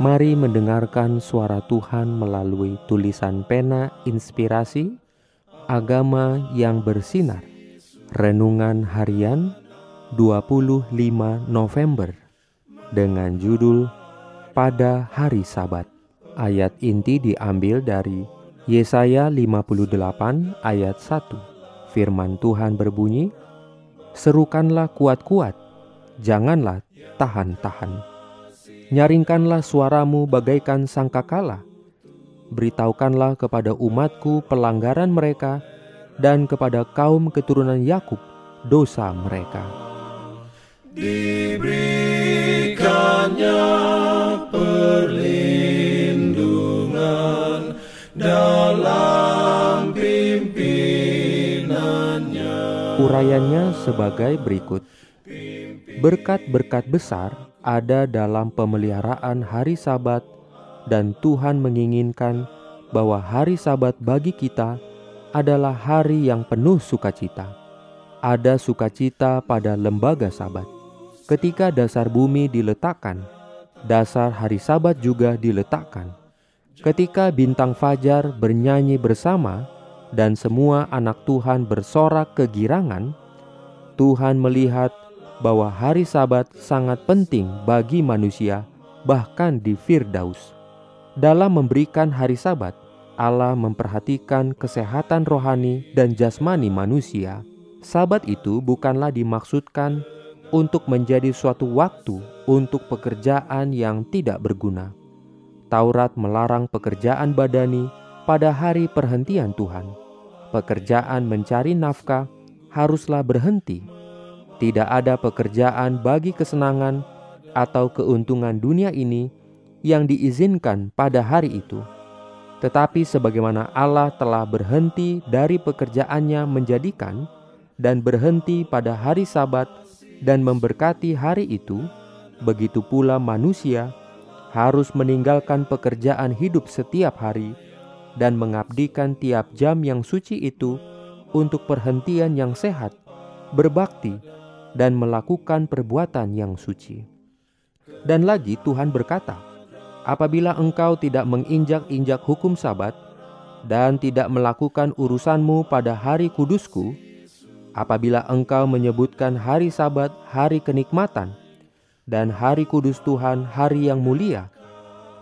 Mari mendengarkan suara Tuhan melalui tulisan pena inspirasi Agama yang bersinar. Renungan harian 25 November Dengan judul Pada Hari Sabat Ayat inti diambil dari Yesaya 58 ayat 1 Firman Tuhan berbunyi Serukanlah kuat-kuat Janganlah tahan-tahan Nyaringkanlah suaramu bagaikan sangkakala. Beritahukanlah kepada umatku pelanggaran mereka dan kepada kaum keturunan Yakub dosa mereka. Diberikannya perlindungan dalam pimpinannya. Urayanya sebagai berikut. Berkat-berkat besar ada dalam pemeliharaan hari Sabat, dan Tuhan menginginkan bahwa hari Sabat bagi kita adalah hari yang penuh sukacita. Ada sukacita pada lembaga Sabat. Ketika dasar bumi diletakkan, dasar hari Sabat juga diletakkan. Ketika bintang fajar bernyanyi bersama dan semua anak Tuhan bersorak kegirangan, Tuhan melihat bahwa hari Sabat sangat penting bagi manusia, bahkan di Firdaus. Dalam memberikan hari Sabat, Allah memperhatikan kesehatan rohani dan jasmani manusia. Sabat itu bukanlah dimaksudkan untuk menjadi suatu waktu untuk pekerjaan yang tidak berguna. Taurat melarang pekerjaan badani pada hari perhentian Tuhan. Pekerjaan mencari nafkah haruslah berhenti tidak ada pekerjaan bagi kesenangan atau keuntungan dunia ini yang diizinkan pada hari itu. Tetapi sebagaimana Allah telah berhenti dari pekerjaannya menjadikan dan berhenti pada hari Sabat dan memberkati hari itu, begitu pula manusia harus meninggalkan pekerjaan hidup setiap hari dan mengabdikan tiap jam yang suci itu untuk perhentian yang sehat, berbakti, dan melakukan perbuatan yang suci. Dan lagi Tuhan berkata, "Apabila engkau tidak menginjak-injak hukum Sabat dan tidak melakukan urusanmu pada hari kudusku, apabila engkau menyebutkan hari Sabat hari kenikmatan dan hari kudus Tuhan hari yang mulia,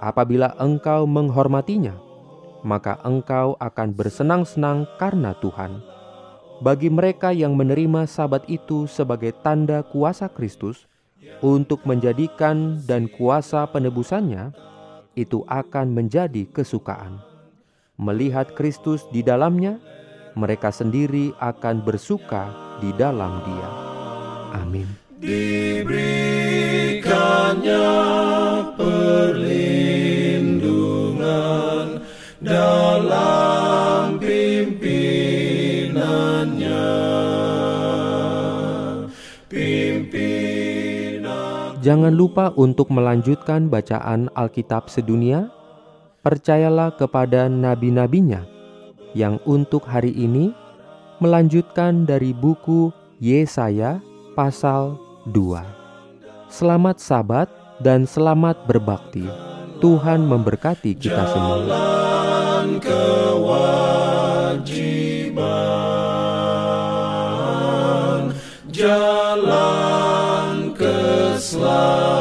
apabila engkau menghormatinya, maka engkau akan bersenang-senang karena Tuhan." Bagi mereka yang menerima sabat itu sebagai tanda kuasa Kristus untuk menjadikan dan kuasa penebusannya, itu akan menjadi kesukaan. Melihat Kristus di dalamnya, mereka sendiri akan bersuka di dalam Dia. Amin. Diberikannya Jangan lupa untuk melanjutkan bacaan Alkitab sedunia. Percayalah kepada nabi-nabinya yang untuk hari ini melanjutkan dari buku Yesaya pasal 2. Selamat sabat dan selamat berbakti. Tuhan memberkati kita semua. Jalan keselamatan.